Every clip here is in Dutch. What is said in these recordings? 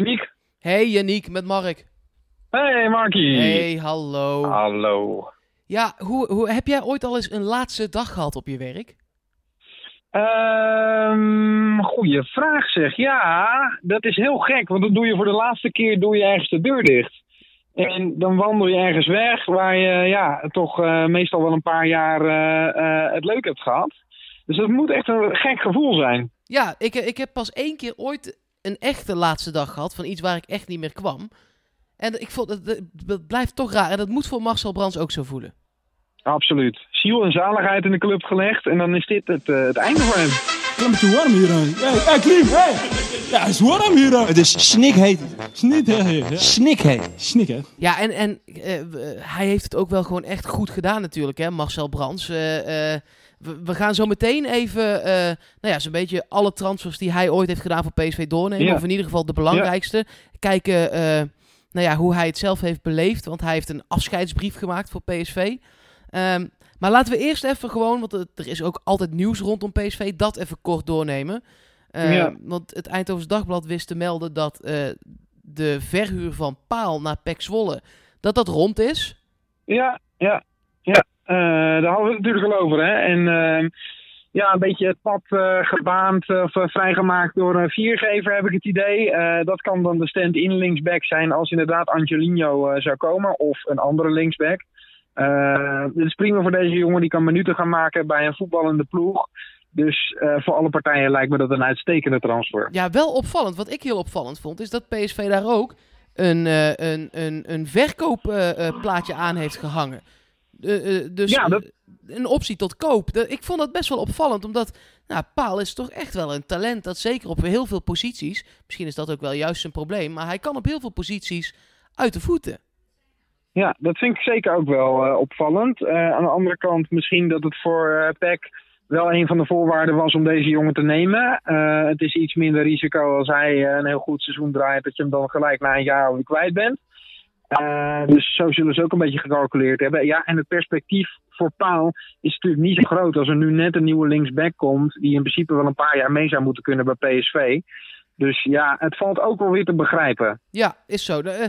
Yannick. Hey Yannick, met Mark. Hey Markie. Hey, hallo. Hallo. Ja, hoe, hoe, heb jij ooit al eens een laatste dag gehad op je werk? Ehm goeie vraag zeg. Ja, dat is heel gek, want dan doe je voor de laatste keer doe je ergens de deur dicht. En dan wandel je ergens weg waar je ja, toch eh, meestal wel een paar jaar eh, eh, het leuk hebt gehad. Dus dat moet echt een gek gevoel zijn. Ja, ik, ik heb pas één keer ooit een echte laatste dag gehad van iets waar ik echt niet meer kwam. En ik vond het, het blijft toch raar. En dat moet voor Marcel Brands ook zo voelen. Absoluut. Ziel en zaligheid in de club gelegd en dan is dit het, eh, het einde voor hem. Het is een beetje warm hier. aan. Hey, hey Klim, hey. Ja, het is warm hier. aan. Het is snikheet. Snikheet. Snik, hè. Ja, en, en eh, hij heeft het ook wel gewoon echt goed gedaan natuurlijk, hè, Marcel Brands. Eh, eh, we, we gaan zo meteen even, eh, nou ja, zo'n beetje alle transfers die hij ooit heeft gedaan voor PSV doornemen. Ja. Of in ieder geval de belangrijkste. Kijken, eh, nou ja, hoe hij het zelf heeft beleefd. Want hij heeft een afscheidsbrief gemaakt voor PSV. Ehm, maar laten we eerst even gewoon, want er is ook altijd nieuws rondom PSV, dat even kort doornemen. Eh, Ja. Want het Eindhovens Dagblad wist te melden dat eh, de verhuur van Paal naar Pek Zwolle, dat dat rond is. Ja, ja, ja. Eh, daar hadden we het natuurlijk al over. Hè? En ehm, ja, een beetje het pad eh, gebaand eh, of vrijgemaakt door een viergever, heb ik het idee. Dat kan dan de stand-in linksback zijn als inderdaad Angelino zou komen. Of een andere linksback. Dit is prima voor deze jongen. Die kan minuten gaan maken bij een voetballende ploeg. Dus voor alle partijen lijkt me dat een uitstekende transfer. Ja, wel opvallend. Wat ik heel opvallend vond, is dat PSV daar ook een, een, een, een verkoopplaatje aan heeft gehangen. Eh, eh, dus Ja, dat- een optie tot koop. Ik vond dat best wel opvallend, omdat nou, Paal is toch echt wel een talent dat zeker op heel veel posities, misschien is dat ook wel juist zijn probleem, maar hij kan op heel veel posities uit de voeten. Ja, dat vind ik zeker ook wel eh, opvallend. Aan de andere kant misschien dat het voor eh PEC wel een van de voorwaarden was om deze jongen te nemen. Het is iets minder risico als hij een heel goed seizoen draait, dat je hem dan gelijk na een jaar alweer kwijt bent. Eh, dus zo zullen ze ook een beetje gecalculeerd hebben. Ja, en het perspectief voor Paal is natuurlijk niet zo groot als er nu net een nieuwe linksback komt, die in principe wel een paar jaar mee zou moeten kunnen bij PSV. Dus ja, het valt ook wel weer te begrijpen. Ja, is zo. Eh,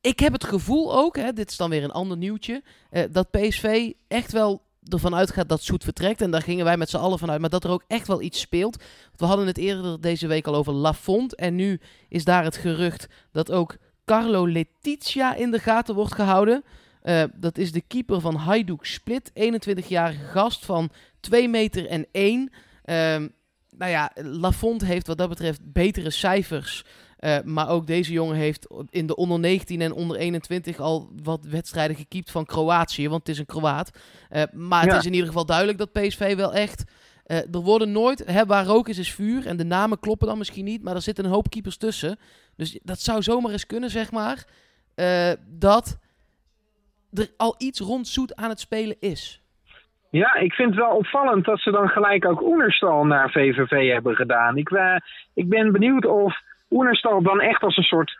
ik heb het gevoel ook, hè, dit is dan weer een ander nieuwtje, eh, dat PSV echt wel ervan uitgaat dat Soet vertrekt. En daar gingen wij met z'n allen vanuit. Maar dat er ook echt wel iets speelt. We hadden het eerder deze week al over Lafont. En nu is daar het gerucht dat ook Carlo Letizia in de gaten wordt gehouden. Eh, dat is de keeper van Hajduk Split. 21-jarige gast van 2 meter en 1. Ehm, nou ja, Lafont heeft wat dat betreft betere cijfers. Eh, maar ook deze jongen heeft in de onder 19 en onder 21 al wat wedstrijden gekiept van Kroatië. Want het is een Kroaat. Eh, maar het is in ieder geval duidelijk dat PSV wel echt... eh, er worden nooit... Hè, waar rook is, is vuur. En de namen kloppen dan misschien niet. Maar er zitten een hoop keepers tussen. Dus dat zou zomaar eens kunnen, zeg maar. eh, dat er al iets rond Zoet aan het spelen is. Ja, ik vind het wel opvallend dat ze dan gelijk ook Oenerstal naar VVV hebben gedaan. Ik, eh, ik ben benieuwd of Oenerstal dan echt als een soort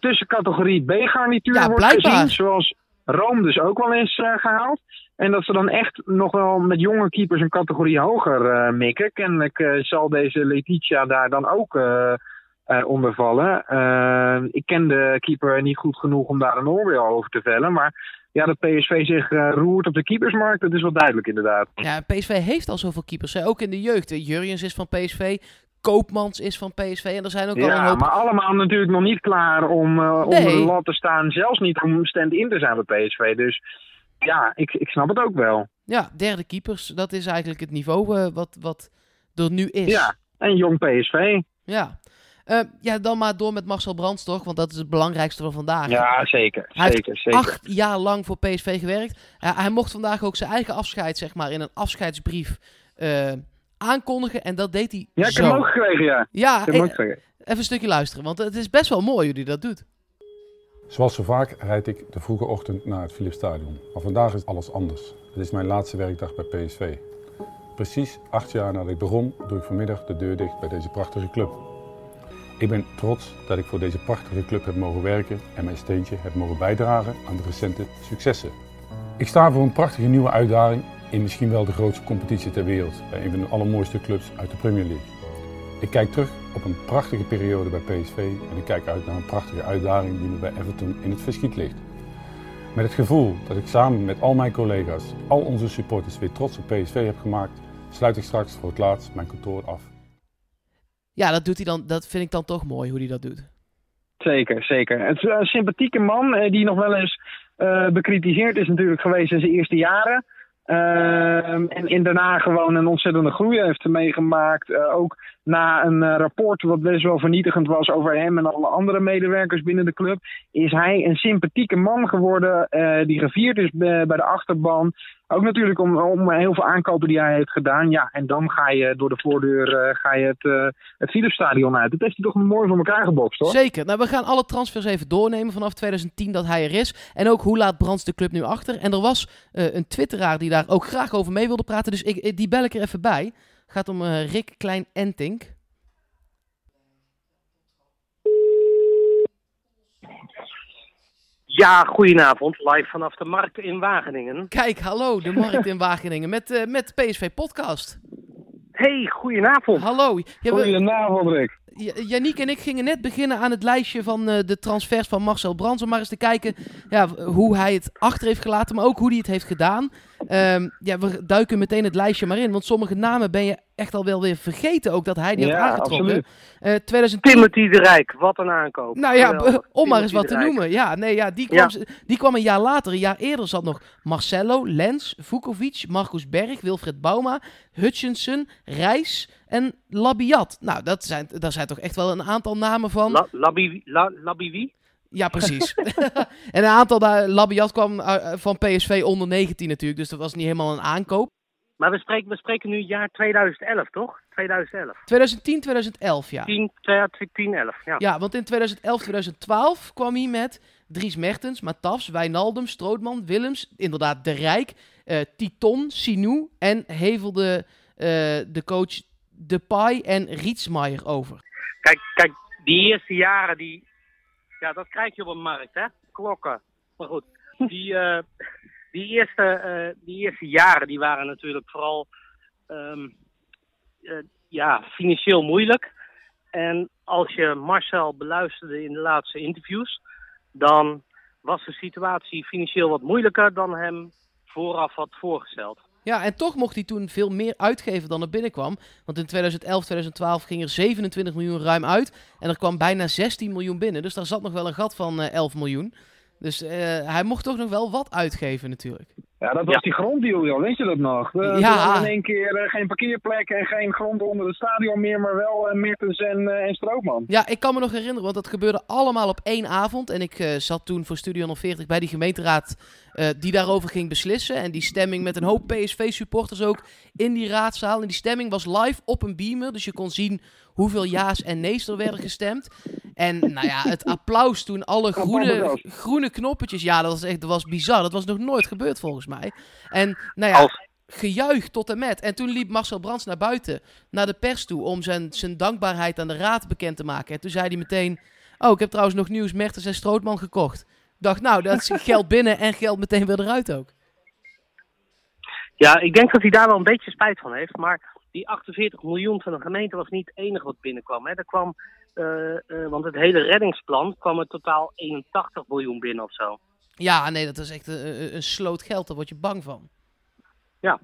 tussencategorie B-garnituur Ja, wordt blijkbaar. gezien. Zoals Rome dus ook wel eens eh, gehaald. En dat ze dan echt nog wel met jonge keepers een categorie hoger eh, mikken. Kennelijk eh, zal deze Letitia daar dan ook onder vallen. Ik ken de keeper niet goed genoeg om daar een oordeel over te vellen. Maar ja, dat PSV zich eh, roert op de keepersmarkt, dat is wel duidelijk inderdaad. Ja, PSV heeft al zoveel keepers. Ook in de jeugd. Jurjens is van PSV. Koopmans is van PSV. En er zijn ook al een Ja, hoop... maar allemaal natuurlijk nog niet klaar om eh, Nee. onder de lat te staan. Zelfs niet om stand-in te zijn bij PSV. Dus ja, ik, ik snap het ook wel. Ja, derde keepers. Dat is eigenlijk het niveau eh, wat, wat er nu is. Ja, en jong PSV. Ja. Eh, ja, dan maar door met Marcel Brands toch? Want dat is het belangrijkste van vandaag. Ja, zeker. Hij heeft zeker, zeker. acht jaar lang voor PSV gewerkt. Hij mocht vandaag ook zijn eigen afscheid, zeg maar, in een afscheidsbrief eh, aankondigen. En dat deed hij Ja, ik zo. heb hem ook gekregen, ja. Ja, Ik heb hem ook eh, gekregen. even een stukje luisteren, want het is best wel mooi hoe hij dat doet. Zoals zo vaak rijd ik de vroege ochtend naar het Philipsstadion. Maar vandaag is alles anders. Het is mijn laatste werkdag bij PSV. Precies acht jaar nadat ik begon, doe ik vanmiddag de deur dicht bij deze prachtige club. Ik ben trots dat ik voor deze prachtige club heb mogen werken en mijn steentje heb mogen bijdragen aan de recente successen. Ik sta voor een prachtige nieuwe uitdaging in misschien wel de grootste competitie ter wereld, bij een van de allermooiste clubs uit de Premier League. Ik kijk terug op een prachtige periode bij PSV en ik kijk uit naar een prachtige uitdaging die me bij Everton in het verschiet ligt. Met het gevoel dat ik samen met al mijn collega's, al onze supporters weer trots op PSV heb gemaakt, sluit ik straks voor het laatst mijn kantoor af. Ja, dat, doet hij dan, dat vind ik dan toch mooi hoe hij dat doet. Zeker, zeker. Het is een sympathieke man eh, die nog wel eens uh, bekritiseerd is natuurlijk geweest in zijn eerste jaren. Uh, en, en daarna gewoon een ontzettende groei heeft meegemaakt. Uh, ook na een uh, rapport wat best wel vernietigend was over hem en alle andere medewerkers binnen de club, is hij een sympathieke man geworden die gevierd is bij, bij de achterban. Ook natuurlijk om, om heel veel aankopen die hij heeft gedaan. Ja, en dan ga je door de voordeur ga je het, uh, het Philipsstadion uit. Dat heeft hij toch mooi voor elkaar gebokst, hoor. Zeker. Nou, we gaan alle transfers even doornemen vanaf 2010 dat hij er is. En ook hoe laat brandt de club nu achter. En er was een twitteraar die daar ook graag over mee wilde praten. Dus ik, die bel ik er even bij. Gaat om uh, Rick Klein-Entink. Ja, goedenavond. Live vanaf de markt in Wageningen. Kijk, hallo, de markt in Wageningen met, uh, met PSV Podcast. Hey, goedenavond. Hallo. Goedenavond, Rick. Janiek en ik gingen net beginnen aan het lijstje van uh, de transfers van Marcel Brands. Om maar eens te kijken ja, hoe hij het achter heeft gelaten, maar ook hoe hij het heeft gedaan. Um, ja, we duiken meteen het lijstje maar in, want sommige namen ben je echt al wel weer vergeten ook dat hij die ja, had aangetrokken. Uh, 2010... Timothy de Rijk, wat een aankoop. Nou ja, Geweldig. om maar eens wat te noemen. Ja, nee, ja, die, kwam, ja. die kwam een jaar later. Een jaar eerder zat nog Marcelo, Lens, Vukovic, Marcus Berg, Wilfred Bauma, Hutchinson, Reis en Labiat. Nou, dat zijn, daar zijn toch echt wel een aantal namen van. La, labi, la, labi wie? Ja, precies. en een aantal daar, Labiat kwam uh, van PSV onder 19 natuurlijk, dus dat was niet helemaal een aankoop. Maar we spreken, we spreken nu jaar 2011, toch? 2011. 2010, 2011, ja. 10, 10 11, ja. Ja, want in 2011, 2012 kwam hij met Dries Mertens, Matafs, Wijnaldum, Strootman, Willems, inderdaad De Rijk, uh, Titon, Sinou en hevelde uh, de coach Depay en Rietsmaier over. Kijk, kijk, die eerste jaren, die, ja, dat krijg je op een markt, hè? Klokken. Maar goed, die, uh, die, eerste, uh, die eerste jaren die waren natuurlijk vooral um, uh, ja, financieel moeilijk. En als je Marcel beluisterde in de laatste interviews, dan was de situatie financieel wat moeilijker dan hem vooraf had voorgesteld. Ja, en toch mocht hij toen veel meer uitgeven dan er binnenkwam. Want in 2011, 2012 ging er 27 miljoen ruim uit. En er kwam bijna 16 miljoen binnen. Dus daar zat nog wel een gat van uh, 11 miljoen. Dus uh, hij mocht toch nog wel wat uitgeven natuurlijk. Ja, dat was ja. die gronddeal, joh. Weet je dat nog? We, ja. in één keer uh, geen parkeerplek en geen grond onder het stadion meer, maar wel uh, Mertens en, uh, en Stroopman. Ja, ik kan me nog herinneren, want dat gebeurde allemaal op één avond. En ik zat toen voor Studio 040 bij die gemeenteraad die daarover ging beslissen. En die stemming met een hoop PSV-supporters ook in die raadzaal. En die stemming was live op een beamer, dus je kon zien hoeveel ja's en nee's er werden gestemd. En nou ja, het applaus toen alle groene, groene knoppetjes. Ja, dat was echt dat was bizar. Dat was nog nooit gebeurd volgens mij. En nou ja, gejuich tot en met. En toen liep Marcel Brands naar buiten, naar de pers toe, om zijn, zijn dankbaarheid aan de raad bekend te maken. En toen zei hij meteen, oh, ik heb trouwens nog nieuws, Mertens en Strootman gekocht. Ik dacht, nou, dat is geld binnen en geld meteen weer eruit ook. Ja, ik denk dat hij daar wel een beetje spijt van heeft. Maar die 48 miljoen van de gemeente was niet het enige wat binnenkwam. Hè. Er kwam, uh, uh, want het hele reddingsplan kwam er totaal 81 miljoen binnen of zo. Ja, nee, dat is echt een, een sloot geld. Daar word je bang van. Ja.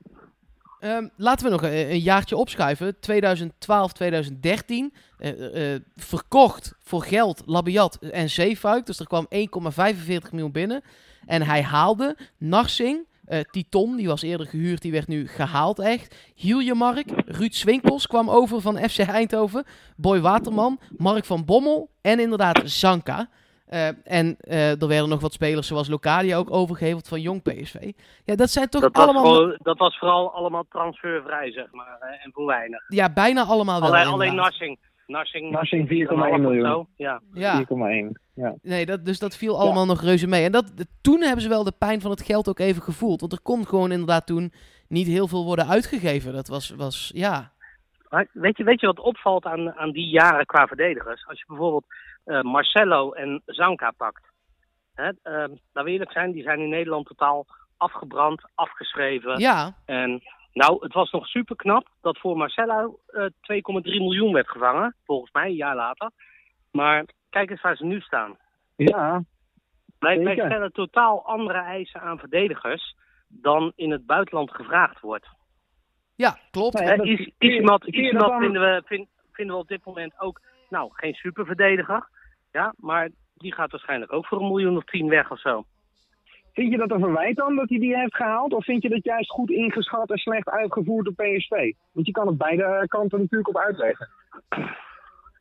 Um, laten we nog een, jaartje opschuiven. 2012, 2013. Uh, uh, verkocht voor geld Labiat en Zeefuik. Dus er kwam 1,45 miljoen binnen. En hij haalde Narsing, uh, Titon, die was eerder gehuurd, die werd nu gehaald echt. Hiljemark, Ruud Swinkels kwam over van FC Eindhoven. Boy Waterman, Mark van Bommel en inderdaad Zanka. Uh, en uh, er werden nog wat spelers zoals Locadia ook overgeheveld van jong PSV. Ja, dat zijn toch dat allemaal... Was vooral, dat was vooral allemaal transfervrij, zeg maar. Hè, en voor weinig. Ja, bijna allemaal wel. Alleen, alleen Narsing. Narsing, Narsing 4,1 miljoen. Ja. ja. 4,1. Ja. Nee, dat, dus dat viel allemaal ja. nog reuze mee. En dat, toen hebben ze wel de pijn van het geld ook even gevoeld. Want er kon gewoon inderdaad toen niet heel veel worden uitgegeven. Dat was, was ja... Maar weet je, weet je wat opvalt aan, aan die jaren qua verdedigers? Als je bijvoorbeeld uh, Marcelo en Zanka pakt. Hè, uh, laten we eerlijk zijn, die zijn in Nederland totaal afgebrand, afgeschreven. Ja. En Nou, het was nog super knap dat voor Marcelo eh 2,3 miljoen werd gevangen. Volgens mij, een jaar later. Maar kijk eens waar ze nu staan. Ja, Wij, wij stellen totaal andere eisen aan verdedigers dan in het buitenland gevraagd wordt. Ja, klopt. Dat- Is- dan- vinden, we, vind- vinden we op dit moment ook nou, geen superverdediger. Ja, maar die gaat waarschijnlijk ook voor een miljoen of tien weg of zo. Vind je dat een verwijt dan dat hij die heeft gehaald? Of vind je dat juist goed ingeschat en slecht uitgevoerd door PSV? Want je kan het beide kanten natuurlijk op uitleggen.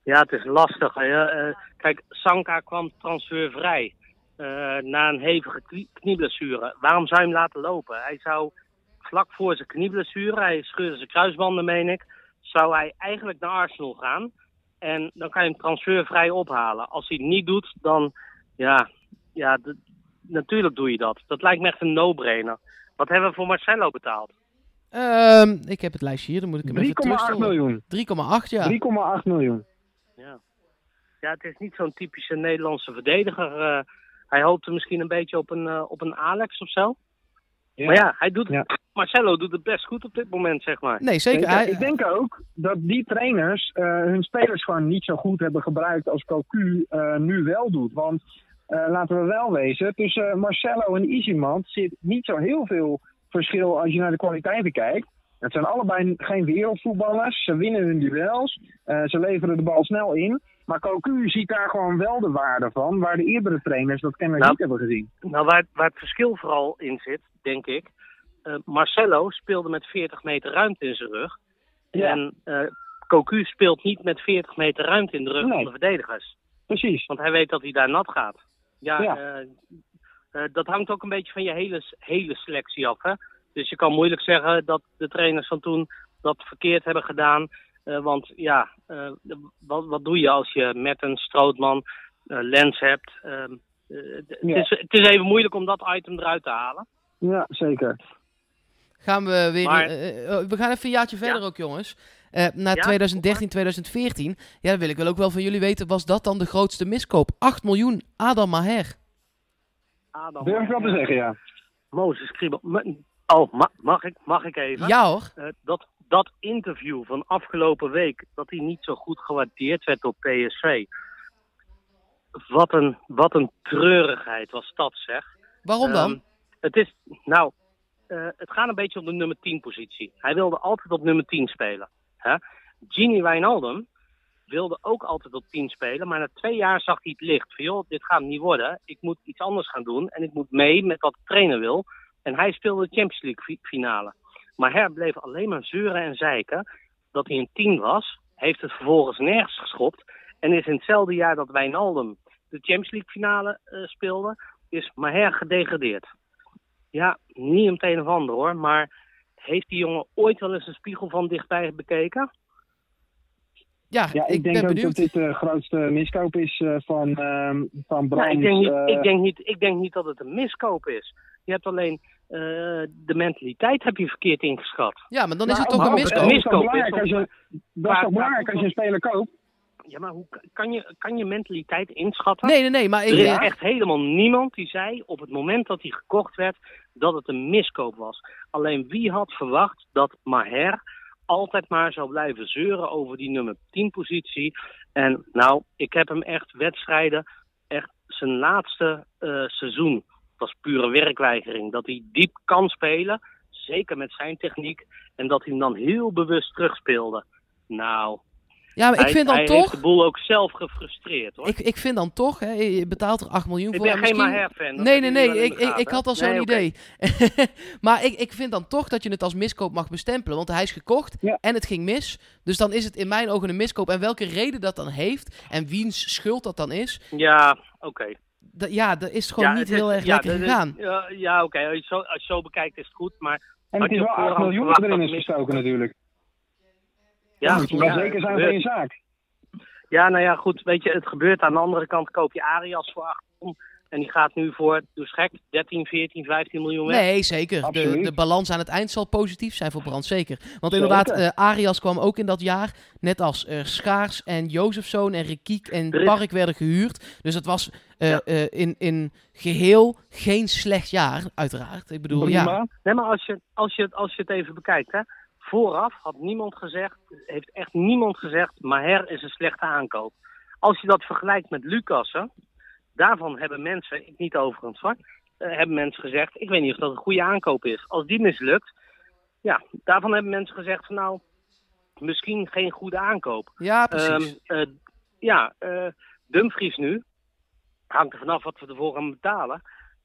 Ja, het is lastig. Hè. Eh, kijk, Sanka kwam transfervrij eh, na een hevige knie- knieblessure. Waarom zou je hem laten lopen? Hij zou vlak voor zijn knieblessure, hij scheurde zijn kruisbanden, meen ik, zou hij eigenlijk naar Arsenal gaan. En dan kan je hem transfervrij ophalen. Als hij het niet doet, dan, ja, ja natuurlijk doe je dat. Dat lijkt me echt een no-brainer. Wat hebben we voor Marcelo betaald? Ehm, ik heb het lijstje hier, dan moet ik hem even 3,8 terugstellen. miljoen. 3,8 ja. 3,8 miljoen. Ja. ja, het is niet zo'n typische Nederlandse verdediger. eh, hij hoopte misschien een beetje op een, eh, op een Alex of zo. Ja. Maar ja, hij doet, Ja. Marcelo doet het best goed op dit moment, zeg maar. Nee, zeker. Hij- Ik denk ook dat die trainers eh, hun spelers gewoon niet zo goed hebben gebruikt als Cocu eh, nu wel doet. Want eh, laten we wel wezen, tussen eh, Marcelo en Isimant zit niet zo heel veel verschil als je naar de kwaliteiten kijkt. Het zijn allebei geen wereldvoetballers. Ze winnen hun duels. eh, ze leveren de bal snel in. Maar Cocu ziet daar gewoon wel de waarde van, waar de eerdere trainers dat kennelijk Nou, niet hebben gezien. Nou, waar, waar het verschil vooral in zit, denk ik. eh, Marcelo speelde met 40 meter ruimte in zijn rug. Ja. En eh Cocu speelt niet met 40 meter ruimte in de rug Nee. van de verdedigers. Precies. Want hij weet dat hij daar nat gaat. Ja, Ja. eh, dat hangt ook een beetje van je hele, hele selectie af. Hè? Dus je kan moeilijk zeggen dat de trainers van toen dat verkeerd hebben gedaan. Eh, want ja, eh, wat, wat doe je als je met een Strootman eh, Lens hebt? Ehm, eh, Ja. het, is, het is even moeilijk om dat item eruit te halen. Ja, zeker. Gaan we weer. Maar- eh, we gaan even een jaartje verder Ja. ook, jongens. Eh naar Ja, 2013, 2014. Ja, dan wil ik wel ook wel van jullie weten. Was dat dan de grootste miskoop? 8 miljoen, Adam Maher. Adam, Durf ik wel te zeggen, ja. Mozes Kriebel. Oh, ma- mag, ik, mag ik even? Ja hoor. Eh, dat, dat interview van afgelopen week, dat hij niet zo goed gewaardeerd werd door PSV. Wat een, wat een treurigheid was dat, zeg. Waarom dan? Ehm, het is, nou, eh, het gaat een beetje om de nummer 10 positie. Hij wilde altijd op nummer 10 spelen. Hè? Gini Wijnaldum wilde ook altijd op 10 spelen, maar na twee jaar zag hij het licht. Van joh, dit gaat hem niet worden. Ik moet iets anders gaan doen en ik moet mee met wat de trainer wil. En hij speelde de Champions League fi- finale. Maar hij bleef alleen maar zeuren en zeiken dat hij een 10 was. Heeft het vervolgens nergens geschopt. En is in hetzelfde jaar dat Wijnaldum de Champions League finale eh, speelde, is Maher gedegradeerd. Ja, niet om het een of ander hoor, maar heeft die jongen ooit wel eens een spiegel van dichtbij bekeken? Ja, Ja, ik, ik, denk ben ook benieuwd. dat dit de grootste miskoop is eh, van, ehm van Nou, ik, denk niet, eh, ik, denk niet, ik denk niet dat het een miskoop is. Je hebt alleen eh, de mentaliteit heb je verkeerd ingeschat. Ja, maar dan is het toch een miskoop. Dat is Miskoop toch is als je, dat is Waar- toch belangrijk als je een speler koopt? Ja, maar hoe kan je, kan je mentaliteit inschatten? Nee, nee, nee, maar ik, Er is ja, echt helemaal niemand die zei op het moment dat hij gekocht werd dat het een miskoop was. Alleen wie had verwacht dat Maher altijd maar zou blijven zeuren over die nummer 10 positie. En nou, ik heb hem echt wedstrijden, echt zijn laatste eh, seizoen. Het was pure werkweigering. Dat hij diep kan spelen, zeker met zijn techniek. En dat hij hem dan heel bewust terugspeelde. Nou, ja, maar ik vind dan hij heeft toch... de boel ook zelf gefrustreerd hoor. Ik, ik vind dan toch, hè, je betaalt er 8 miljoen Ik voor. ben en geen misschien- Maher-fan. Nee, nee, nee. Ik, ik, ik had al zo'n Nee, idee. maar ik, ik vind dan toch dat je het als miskoop mag bestempelen. Want hij is gekocht Ja. en het ging mis. Dus dan is het in mijn ogen een miskoop. En welke reden dat dan heeft en wiens schuld dat dan is. Ja, oké. Dat- ja, dat is gewoon Ja, niet is- heel erg ja, lekker dat is- gegaan. Ja, ja oké. Als, je zo- als je zo bekijkt is het goed. Maar En Had het is je wel op 8 voorhand miljoen verwacht erin dat is gestoken natuurlijk. ja, moet je wel zeker zijn van je zaak. Ja, nou ja, goed. Weet je, het gebeurt. Aan de andere kant koop je Arias voor 8 ton. En die gaat nu voor, dus gek, 13, 14, 15 miljoen weg. Nee, zeker. De, de balans aan het eind zal positief zijn voor Brand, zeker. Want inderdaad, eh, Arias kwam ook in dat jaar, net als eh, Schaars en Jozefzoon en Rikiek en Park werden gehuurd. Dus het was eh, Ja. in, in geheel geen slecht jaar, uiteraard. Ik bedoel, ja. Nee, maar als je, als, je, als je het even bekijkt, hè. Vooraf had niemand gezegd, heeft echt niemand gezegd, Maher is een slechte aankoop. Als je dat vergelijkt met Lucassen, daarvan hebben mensen, ik niet overigens hoor, eh, hebben mensen gezegd, ik weet niet of dat een goede aankoop is. Als die mislukt, ja, daarvan hebben mensen gezegd van nou, misschien geen goede aankoop. Ja, precies. Ehm, eh, ja, eh, Dumfries nu, hangt er vanaf wat we ervoor gaan betalen.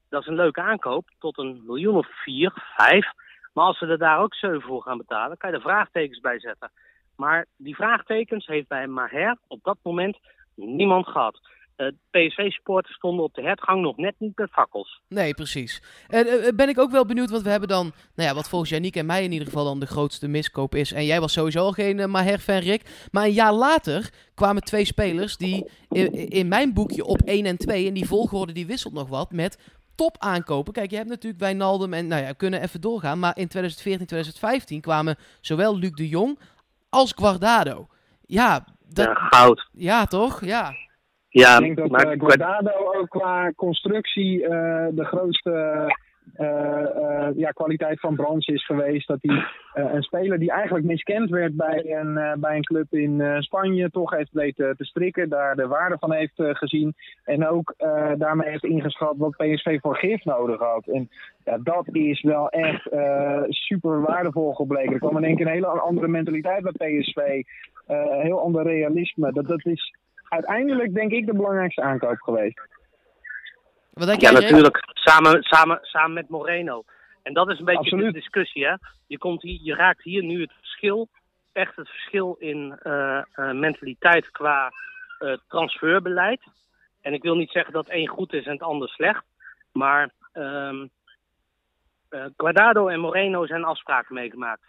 Dat is een leuke aankoop, tot een miljoen of vier, vijf. Maar als we er daar ook zeven voor gaan betalen, kan je er vraagtekens bij zetten. Maar die vraagtekens heeft bij Maher op dat moment niemand gehad. Eh PSV-supporters stonden op de hertgang nog net niet met fakkels. Nee, precies. En eh, eh, ben ik ook wel benieuwd, want we hebben dan, nou ja, wat volgens Janiek en mij in ieder geval dan de grootste miskoop is. En jij was sowieso al geen eh, Maher-fan, Rick. Maar een jaar later kwamen twee spelers die in, in mijn boekje op 1 en 2, en die volgorde die wisselt nog wat, met top aankopen. Kijk, je hebt natuurlijk Wijnaldum en, nou ja, we kunnen even doorgaan. Maar in 2014, 2015 kwamen zowel Luc de Jong als Guardado. Ja, dat, Ja, goud. ja toch? Ja. Ja, Ik denk dat maar eh, Guardado ook qua constructie eh, de grootste eh, ja, kwaliteit van Brands is geweest. Dat hij een speler die eigenlijk miskend werd bij een, bij een club in Spanje toch heeft weten te strikken. Daar de waarde van heeft gezien. En ook daarmee heeft ingeschat wat PSV voor gif nodig had. En ja, dat is wel echt super waardevol gebleken. Er kwam in één keer een hele andere mentaliteit bij PSV. een heel ander realisme. Dat, dat is uiteindelijk denk ik de belangrijkste aankoop geweest. Wat denk Ja, jij, natuurlijk. Samen, samen, samen met Moreno. En dat is een beetje Absoluut. de discussie, hè. Je, komt hier, je raakt hier nu het verschil, echt het verschil in eh, eh, mentaliteit qua eh, transferbeleid. En ik wil niet zeggen dat één goed is en het ander slecht. Maar ehm eh, Guardado en Moreno zijn afspraken meegemaakt.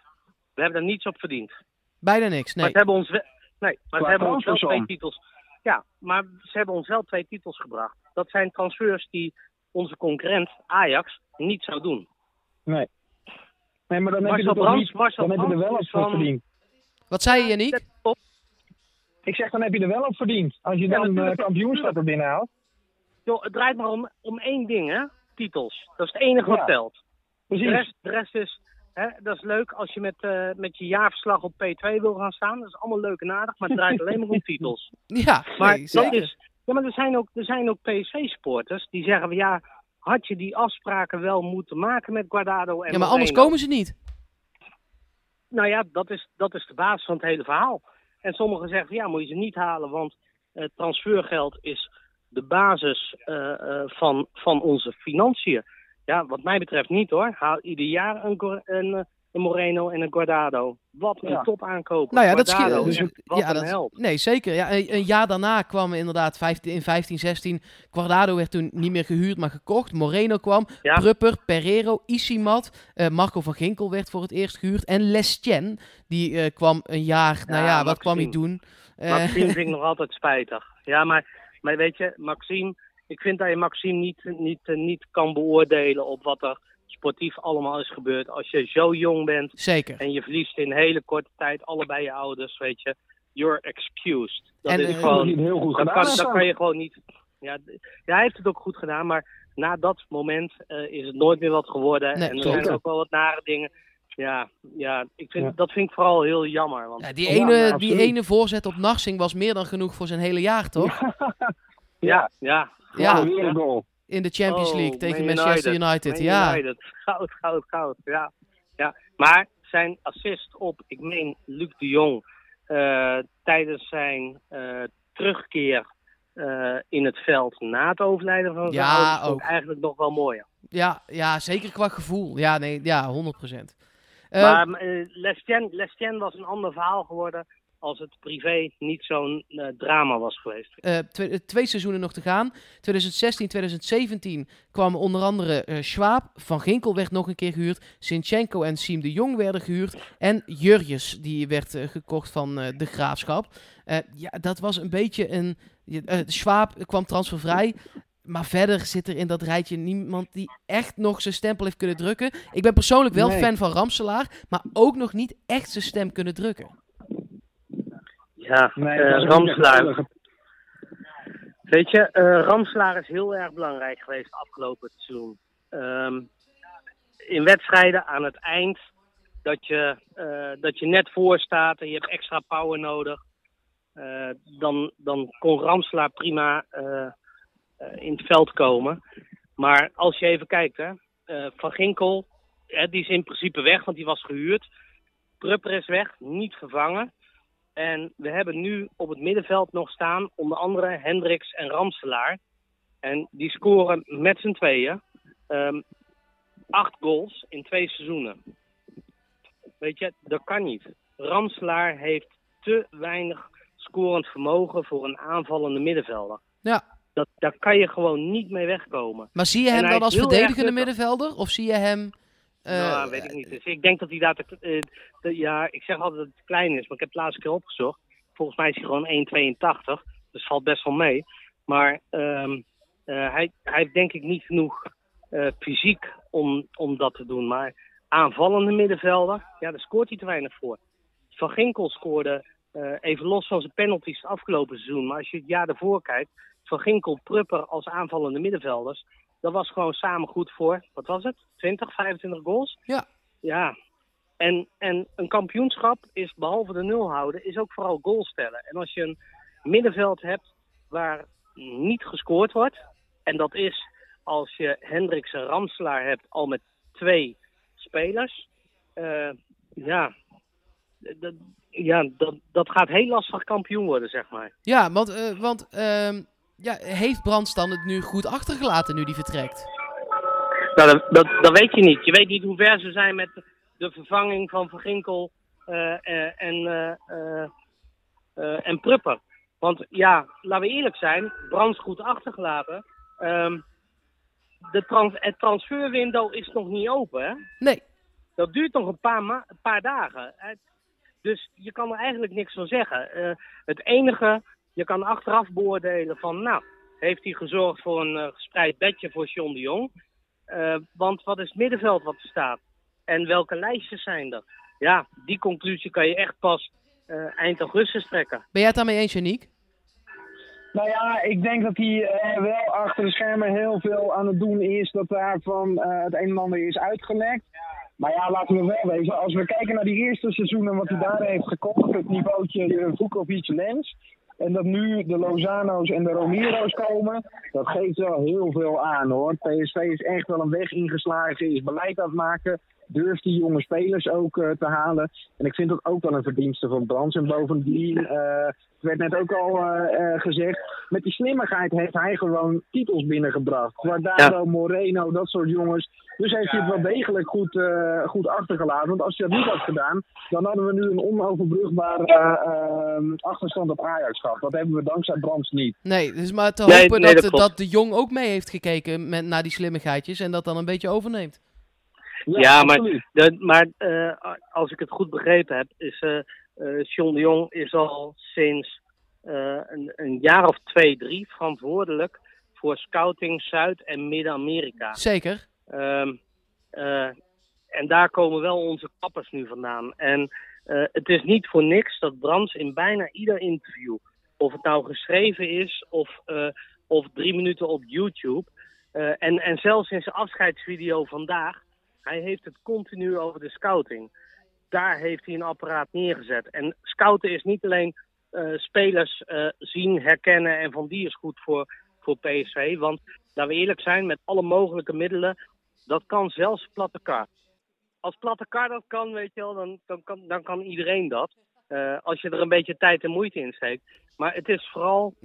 We hebben er niets op verdiend. Bijna niks, nee. Maar ze hebben ons, we- nee, maar ze hebben ons wel twee titels. Ja, maar ze hebben ons wel twee titels gebracht. Dat zijn transfers die onze concurrent Ajax niet zou doen. Nee. Nee, maar dan heb je er toch Brands, niet, Marcel dan heb je er wel op van- verdiend. Wat zei je, Janiek? Op. Ik zeg, dan heb je er wel op verdiend. Als je Ja, dan natuurlijk. eh kampioenschappen binnenhaalt. Joh, het draait maar om, om één ding, hè? Titels. Dat is het enige wat Ja. telt. De Precies. rest, de rest is, hè, dat is leuk als je met, eh, met je jaarverslag op P2 wil gaan staan. Dat is allemaal leuk en aardig, maar het draait alleen maar om titels. Ja, Maar nee, dat is. Ja, maar er zijn ook, er zijn ook PSV-supporters die zeggen van ja, had je die afspraken wel moeten maken met Guardado en Ja, maar anders komen ze niet. Nou ja, dat is, dat is de basis van het hele verhaal. En sommigen zeggen van ja, moet je ze niet halen, want eh, transfergeld is de basis eh, van, van onze financiën. Ja, wat mij betreft niet hoor. Haal ieder jaar een, een, eh, een Moreno en een Guardado. Wat een Ja. top aankopen. Nou ja, dat schiet. wat ja, een dat. Nee, zeker. Ja, een, jaar daarna kwam inderdaad 15, in 15, 16. Guardado werd toen niet meer gehuurd, maar gekocht. Moreno kwam. Ja. Prupper, Pereiro, Isimat. eh, Marco van Ginkel werd voor het eerst gehuurd. En Lestien, die eh, kwam een jaar. nou ja, wat kwam hij doen? Maxime vind ik nog altijd spijtig. Ja, maar, maar weet je, Maxime, ik vind dat je Maxime niet, niet, eh, niet kan beoordelen op wat er sportief allemaal is gebeurd. Als je zo jong bent zeker. en je verliest in hele korte tijd allebei je ouders, weet je, you're excused. Dat En, is eh, Dat gewoon, heel goed dat gedaan kan, dat kan je gewoon niet. Ja, hij heeft het ook goed gedaan, maar na dat moment eh, is het nooit meer wat geworden. Nee, en er zijn ook wel wat nare dingen. Ja, ja, ik vind, Ja. dat vind ik vooral heel jammer. Want Ja, die, ene, die ene voorzet op Narsing was meer dan genoeg voor zijn hele jaar, toch? ja, ja, Ja, Gewoon weer een goal. in de Champions Oh, League tegen Man Manchester United. Ja. United. Goud, goud, goud. Ja. ja. Maar zijn assist op, ik meen, Luc de Jong. eh, tijdens zijn eh, terugkeer eh, in het veld na het overlijden van zijn Ja, ouders. ook. eigenlijk nog wel mooier. Ja, ja, zeker qua gevoel. Ja, nee, ja, 100%. Eh, maar uh, Lestien, Lestien was een ander verhaal geworden als het privé niet zo'n eh, drama was geweest. eh, twee, twee seizoenen nog te gaan. 2016, 2017 kwamen onder andere eh Schwab. Van Ginkel werd nog een keer gehuurd. Sinchenko en Siem de Jong werden gehuurd. En Jurjes, die werd eh, gekocht van eh, de Graafschap. Eh, ja, dat was een beetje een... eh, Schwab kwam transfervrij. maar verder zit er in dat rijtje niemand die echt nog zijn stempel heeft kunnen drukken. Ik ben persoonlijk wel Nee. fan van Ramselaar, maar ook nog niet echt zijn stem kunnen drukken. Ja, Nee, eh, Ramslaar. Weet je, eh Ramslaar is heel erg belangrijk geweest afgelopen seizoen. Ehm, in wedstrijden aan het eind, dat je, eh, dat je net voor staat en je hebt extra power nodig. dan, dan kon Ramslaar prima in het veld komen. Maar als je even kijkt, hè, Van Ginkel, hè, die is in principe weg, want die was gehuurd. Prupper is weg, niet vervangen. En we hebben nu op het middenveld nog staan onder andere Hendricks en Ramselaar. En die scoren met z'n tweeën ehm, acht goals in twee seizoenen. Weet je, dat kan niet. Ramselaar heeft te weinig scorend vermogen voor een aanvallende middenvelder. Ja. Dat, daar kan je gewoon niet mee wegkomen. Maar zie je hem dan als verdedigende middenvelder? Of zie je hem... eh, nou, weet ik niet. Dus ik denk dat hij daar eh, ja, ik zeg altijd dat het klein is, maar ik heb het laatste keer opgezocht. Volgens mij is hij gewoon 1,82, dus valt best wel mee. Maar ehm, eh, hij, hij heeft denk ik niet genoeg fysiek om, om dat te doen. Maar aanvallende middenvelder, ja, daar scoort hij te weinig voor. Van Ginkel scoorde even los van zijn penalties afgelopen seizoen. Maar als je het jaar daarvoor kijkt, Van Ginkel, Prupper als aanvallende middenvelders. Dat was gewoon samen goed voor, wat was het? 20, 25 goals? Ja. Ja. En, en een kampioenschap is, behalve de nul houden, is ook vooral goals stellen. En als je een middenveld hebt waar niet gescoord wordt, en dat is als je Hendricks en Ramselaar hebt al met twee spelers, eh, ja, dat, ja dat, dat gaat heel lastig kampioen worden, zeg maar. Ja, want, eh, want ehm, ja, heeft Brandstand het nu goed achtergelaten nu die vertrekt? Nou, dat, dat, dat weet je niet. Je weet niet hoe ver ze zijn met de vervanging van Van Ginkel eh, eh, en, eh, en Prupper. Want ja, laten we eerlijk zijn, Brands goed achtergelaten. Ehm, de trans het transferwindow is nog niet open, hè? Nee. Dat duurt nog een paar, een paar dagen. Dus je kan er eigenlijk niks van zeggen. Het enige, je kan achteraf beoordelen van, nou, heeft hij gezorgd voor een eh, gespreid bedje voor John de Jong? Eh, want wat is het middenveld wat er staat? En welke lijstjes zijn er? Ja, die conclusie kan je echt pas eh, eind augustus trekken. Ben jij het daarmee eens, Janiek? Nou ja, ik denk dat hij eh, wel achter de schermen heel veel aan het doen is. Dat daarvan eh het een en ander is uitgelekt. Maar ja, laten we wel wezen. Als we kijken naar die eerste seizoenen wat hij daar heeft gekocht. Het niveautje eh, Vukovic-Lens. En dat nu de Lozano's en de Romero's komen. Dat geeft wel heel veel aan hoor. PSV is echt wel een weg ingeslagen. Is beleid aan het maken. Durft die jonge spelers ook eh, te halen. En ik vind dat ook wel een verdienste van Brands. En bovendien, eh, het werd net ook al eh, gezegd. Met die slimmigheid heeft hij gewoon titels binnengebracht. Guardado, Moreno, dat soort jongens. Dus heeft hij het wel degelijk goed, eh, goed achtergelaten. Want als hij dat niet had gedaan, dan hadden we nu een onoverbrugbare achterstand op Ajax gehad. Dat hebben we dankzij Brands niet. Nee, dus maar te hopen nee, dat, dat dat de Jong ook mee heeft gekeken met, naar die slimmigheidjes en dat dan een beetje overneemt. Ja, maar, de, maar eh, als ik het goed begrepen heb, is eh eh, John de Jong is al sinds eh, een, een jaar of twee, drie verantwoordelijk voor scouting Zuid- en Midden-Amerika. Zeker. Ehm, eh, en daar komen wel onze kappers nu vandaan. En eh, het is niet voor niks dat Brands in bijna ieder interview, of het nou geschreven is of, eh, of drie minuten op YouTube, eh, en, en zelfs in zijn afscheidsvideo vandaag, hij heeft het continu over de scouting. Daar heeft hij een apparaat neergezet. En scouten is niet alleen eh, spelers eh, zien, herkennen en van die is goed voor, voor PSV. Want laten we eerlijk zijn, met alle mogelijke middelen, dat kan zelfs platte kar. Als platte kar dat kan, weet je wel, dan, dan, kan, dan kan iedereen dat. Eh, als je er een beetje tijd en moeite in steekt. Maar het is vooral,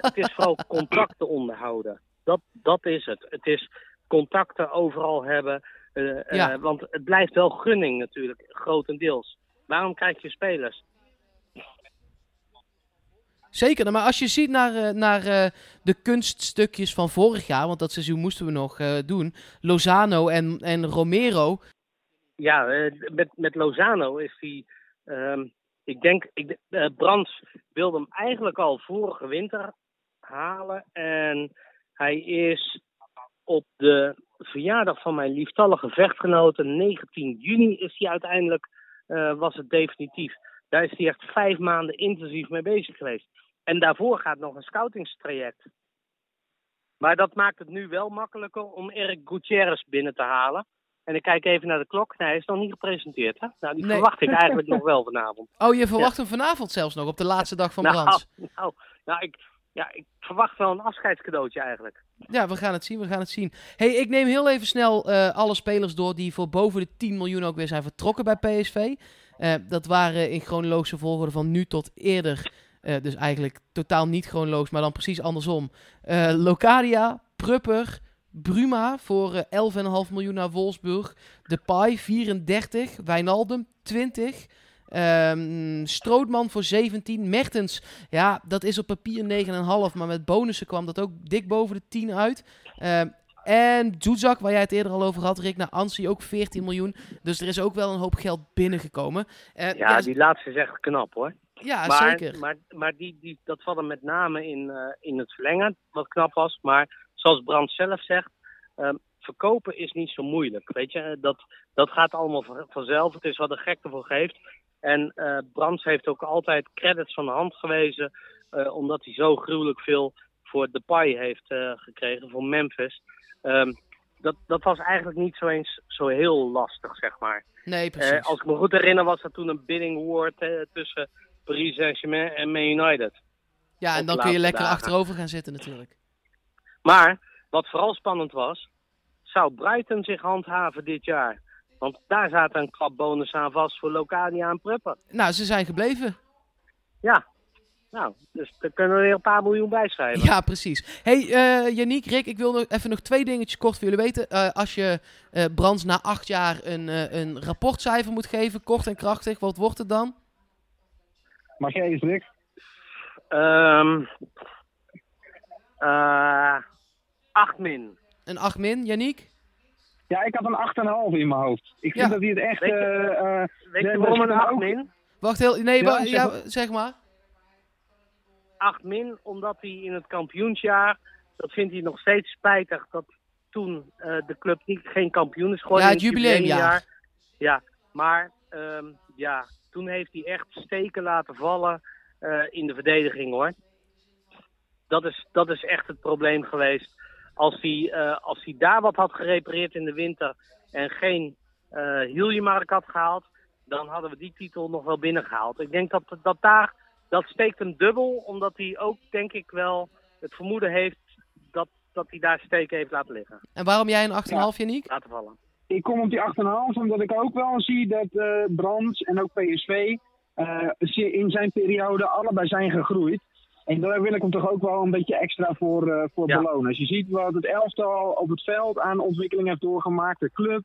het is vooral contacten onderhouden. Dat, dat is het. Het is contacten overal hebben. Eh, eh, Ja. want het blijft wel gunning natuurlijk, grotendeels. Waarom krijg je spelers? Zeker, nou, maar als je ziet naar, eh, naar eh, de kunststukjes van vorig jaar, want dat seizoen moesten we nog eh, doen, Lozano en, en Romero. Ja, eh, met, met Lozano is hij. ehm, ik denk, ik, eh, Brands wilde hem eigenlijk al vorige winter halen. En Hij is op de verjaardag van mijn lieftallige vechtgenote, 19 juni, is hij uiteindelijk, eh, was het definitief. Daar is hij echt vijf maanden intensief mee bezig geweest. En daarvoor gaat nog een scoutingstraject. Maar dat maakt het nu wel makkelijker om Eric Gutierrez binnen te halen. En ik kijk even naar de klok. Nee, hij is nog niet gepresenteerd. Hè? Nou, die Nee. verwacht ik eigenlijk nog wel vanavond. Oh, je verwacht hem vanavond zelfs nog, op de laatste dag van nou, Brands. nou, nou ik, ja, ik verwacht wel een afscheidscadeautje eigenlijk. Ja, we gaan het zien, we gaan het zien. hey, ik neem heel even snel eh, alle spelers door die voor boven de 10 miljoen ook weer zijn vertrokken bij PSV. Eh, dat waren in chronologische volgorde van nu tot eerder. eh, dus eigenlijk totaal niet chronologisch, maar dan precies andersom. Locadia, Prupper, Bruma voor eh 11,5 miljoen naar Wolfsburg. Depay 34, Wijnaldum 20. Ehm Strootman voor 17. Mertens, ja, dat is op papier 9,5. Maar met bonussen kwam dat ook dik boven de 10 uit. Ehm, en Zuzak, waar jij het eerder al over had, Rick, naar Ansi ook 14 miljoen. Dus er is ook wel een hoop geld binnengekomen. Eh, Ja, die laatste is echt knap hoor. ja maar zeker. maar, maar die, die, dat valt er met name in, eh, in het verlengen, wat knap was. Maar zoals Brand zelf zegt, ehm, verkopen is niet zo moeilijk. Weet je, dat, dat gaat allemaal van- vanzelf. Het is wat de gek ervoor geeft. En eh Brands heeft ook altijd credits van de hand gewezen, eh, omdat hij zo gruwelijk veel voor Depay heeft eh, gekregen, voor Memphis. Ehm, dat, dat was eigenlijk niet zo eens zo heel lastig, zeg maar. Nee, precies. Als ik me goed herinner was er toen een bidding war tussen Paris Saint-Germain en Man United. ja, en dan kun je lekker dagen. achterover gaan zitten natuurlijk. Maar wat vooral spannend was, zou Brighton zich handhaven dit jaar? Want daar zaten een klap bonus aan vast voor Locadia en Prupper. Nou, ze zijn gebleven. Ja, nou, dus daar kunnen we weer een paar miljoen bij schrijven. Ja, precies. hey, eh Yannick, Rick, ik wil nog even nog twee dingetjes kort voor jullie weten. Eh, als je eh Brands na acht jaar een, eh, een rapportcijfer moet geven, kort en krachtig, wat wordt het dan? Mag jij eens, Rick? Ehm eh, 8 min. Een 8 min, Yannick? Ja, ik had een 8,5 in mijn hoofd. Ik vind Ja. dat hij het echt... Weet je- eh, eh, Weet je waarom een nou 8 ook- min? Wacht heel... Nee, Ja, wa- zeg ja, maar. zeg maar. 8 min, omdat hij in het kampioensjaar, dat vindt hij nog steeds spijtig, dat toen eh, de club niet, geen kampioen is geworden. Ja, in het jubileumjaar. Ja, maar ehm, ja, toen heeft hij echt steken laten vallen eh, in de verdediging hoor. Dat is, dat is echt het probleem geweest. Als hij, eh, als hij daar wat had gerepareerd in de winter en geen eh Hiljemark had gehaald, dan hadden we die titel nog wel binnengehaald. Ik denk dat, dat daar, dat steekt hem dubbel, omdat hij ook denk ik wel het vermoeden heeft dat, dat hij daar steken heeft laten liggen, En waarom jij een 8,5, Yannick? laten vallen. ik kom op die 8,5 omdat ik ook wel zie dat eh Brands en ook PSV eh, in zijn periode allebei zijn gegroeid. En daar wil ik hem toch ook wel een beetje extra voor, eh, voor Ja. belonen. Als je ziet wat het elftal op het veld aan ontwikkeling heeft doorgemaakt, de club.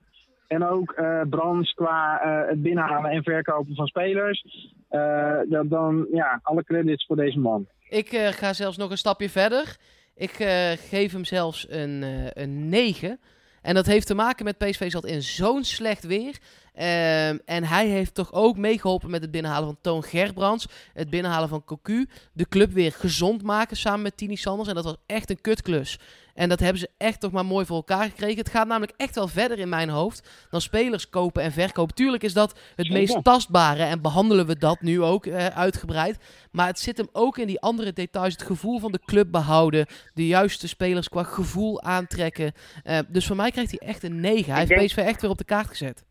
En ook eh Brands qua eh, het binnenhalen en verkopen van spelers. eh, dan, dan ja, alle credits voor deze man. Ik eh, ga zelfs nog een stapje verder. Ik eh, geef hem zelfs een, eh, een 9. En dat heeft te maken met PSV zat in zo'n slecht weer. Ehm, en hij heeft toch ook meegeholpen met het binnenhalen van Toon Gerbrands. Het binnenhalen van Cocu. De club weer gezond maken samen met Tini Sanders. En dat was echt een kutklus. En dat hebben ze echt toch maar mooi voor elkaar gekregen. Het gaat namelijk echt wel verder in mijn hoofd dan spelers kopen en verkopen. Tuurlijk is dat het Zeker. meest tastbare en behandelen we dat nu ook eh, uitgebreid. Maar het zit hem ook in die andere details. Het gevoel van de club behouden. De juiste spelers qua gevoel aantrekken. Eh, dus voor mij krijgt hij echt een 9. Hij Ik heeft PSV echt weer op de kaart gezet.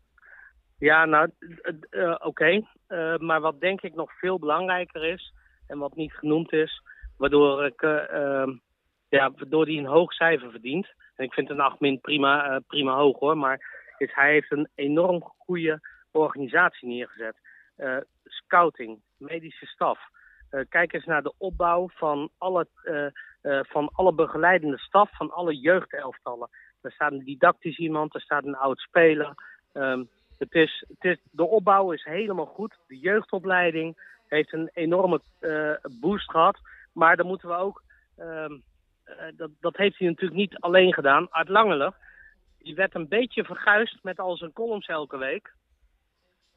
Ja, nou, eh, oké. Eh, maar wat denk ik nog veel belangrijker is, en wat niet genoemd is, waardoor ik, eh, ehm, ja, waardoor hij een hoog cijfer verdient. En ik vind een 8 min prima, prima hoog hoor, maar is, hij heeft een enorm goede organisatie neergezet. Scouting, medische staf. Kijk eens naar de opbouw van alle, van alle begeleidende staf, van alle jeugdelftallen. Er staat een didactisch iemand, er staat een oud speler. Ehm, het is, het is, de opbouw is helemaal goed. De jeugdopleiding heeft een enorme eh, boost gehad. Maar dan moeten we ook. ehm, eh, dat, dat heeft hij natuurlijk niet alleen gedaan. Art Langeler, die werd een beetje verguisd met al zijn columns elke week.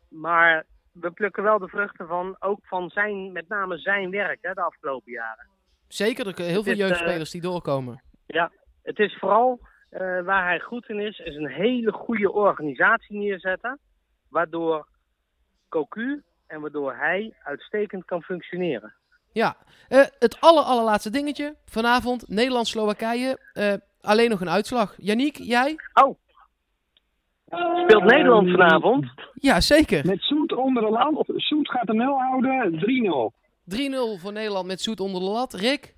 Maar we plukken wel de vruchten van, ook van zijn, met name zijn werk hè, de afgelopen jaren. Zeker, er heel veel eh, jeugdspelers die doorkomen. Ja, het is vooral waar hij goed in is, is een hele goede organisatie neerzetten. Waardoor Cocu en waardoor hij uitstekend kan functioneren. Ja, Eh, het aller, allerlaatste dingetje. Vanavond Nederland-Slowakije. Eh, alleen nog een uitslag. Yannick, jij? Oh, speelt Nederland vanavond? Ja, zeker. Met Soet onder de lamp. Soet gaat de 0 houden. 3-0. 3-0 voor Nederland met Zoet onder de lat. Rick?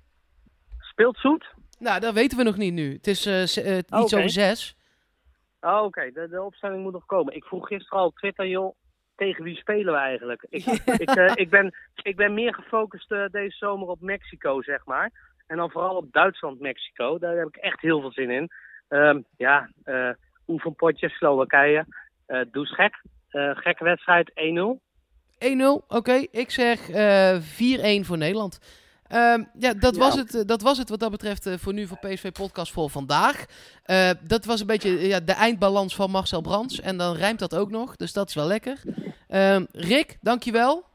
Speelt Zoet? Nou, dat weten we nog niet nu. Het is eh, iets over zes. Oh, oké. De, de opstelling moet nog komen. Ik vroeg gisteren al op Twitter, joh, tegen wie spelen we eigenlijk? Ik, ik, eh, ik, ben, ik ben meer gefocust deze zomer op Mexico, zeg maar. En dan vooral op Duitsland-Mexico. Daar heb ik echt heel veel zin in. Ehm, ja, eh oefenpotjes, Slowakije. Doe eens gek. Gekke wedstrijd, 1-0. 1-0, oké. Ik zeg eh 4-1 voor Nederland. Ehm, ja, dat, Ja. Was het, eh, dat was het wat dat betreft eh, voor nu voor PSV Podcast voor vandaag. Eh, dat was een beetje ja, de eindbalans van Marcel Brands. En dan rijmt dat ook nog, dus dat is wel lekker. Ehm, Rick, dankjewel.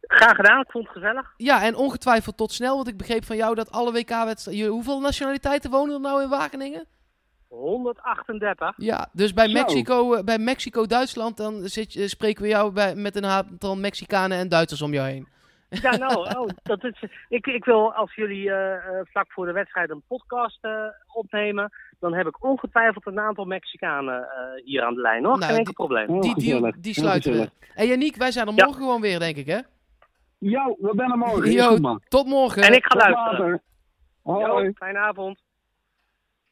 Graag gedaan, ik vond het gezellig. Ja, en ongetwijfeld tot snel, want ik begreep van jou dat alle WK-wedstrijden... Hoeveel nationaliteiten wonen er nou in Wageningen? 138. Ja, dus bij. Mexico, eh, bij Mexico-Duitsland, dan zit, spreken we jou bij, met een aantal Mexicanen en Duitsers om jou heen. Ja, nou, oh, dat is, ik, ik wil als jullie eh, eh, vlak voor de wedstrijd een podcast eh, opnemen, dan heb ik ongetwijfeld een aantal Mexicanen eh, hier aan de lijn, hoor. Nou, Geen enkel die- probleem. Die, die, sluiten we. En Yannick, wij zijn er Ja. morgen gewoon weer, denk ik, hè? Jo, we zijn er morgen. Tot morgen. En ik ga Tot luisteren. later. Hoi. Jo, fijne avond.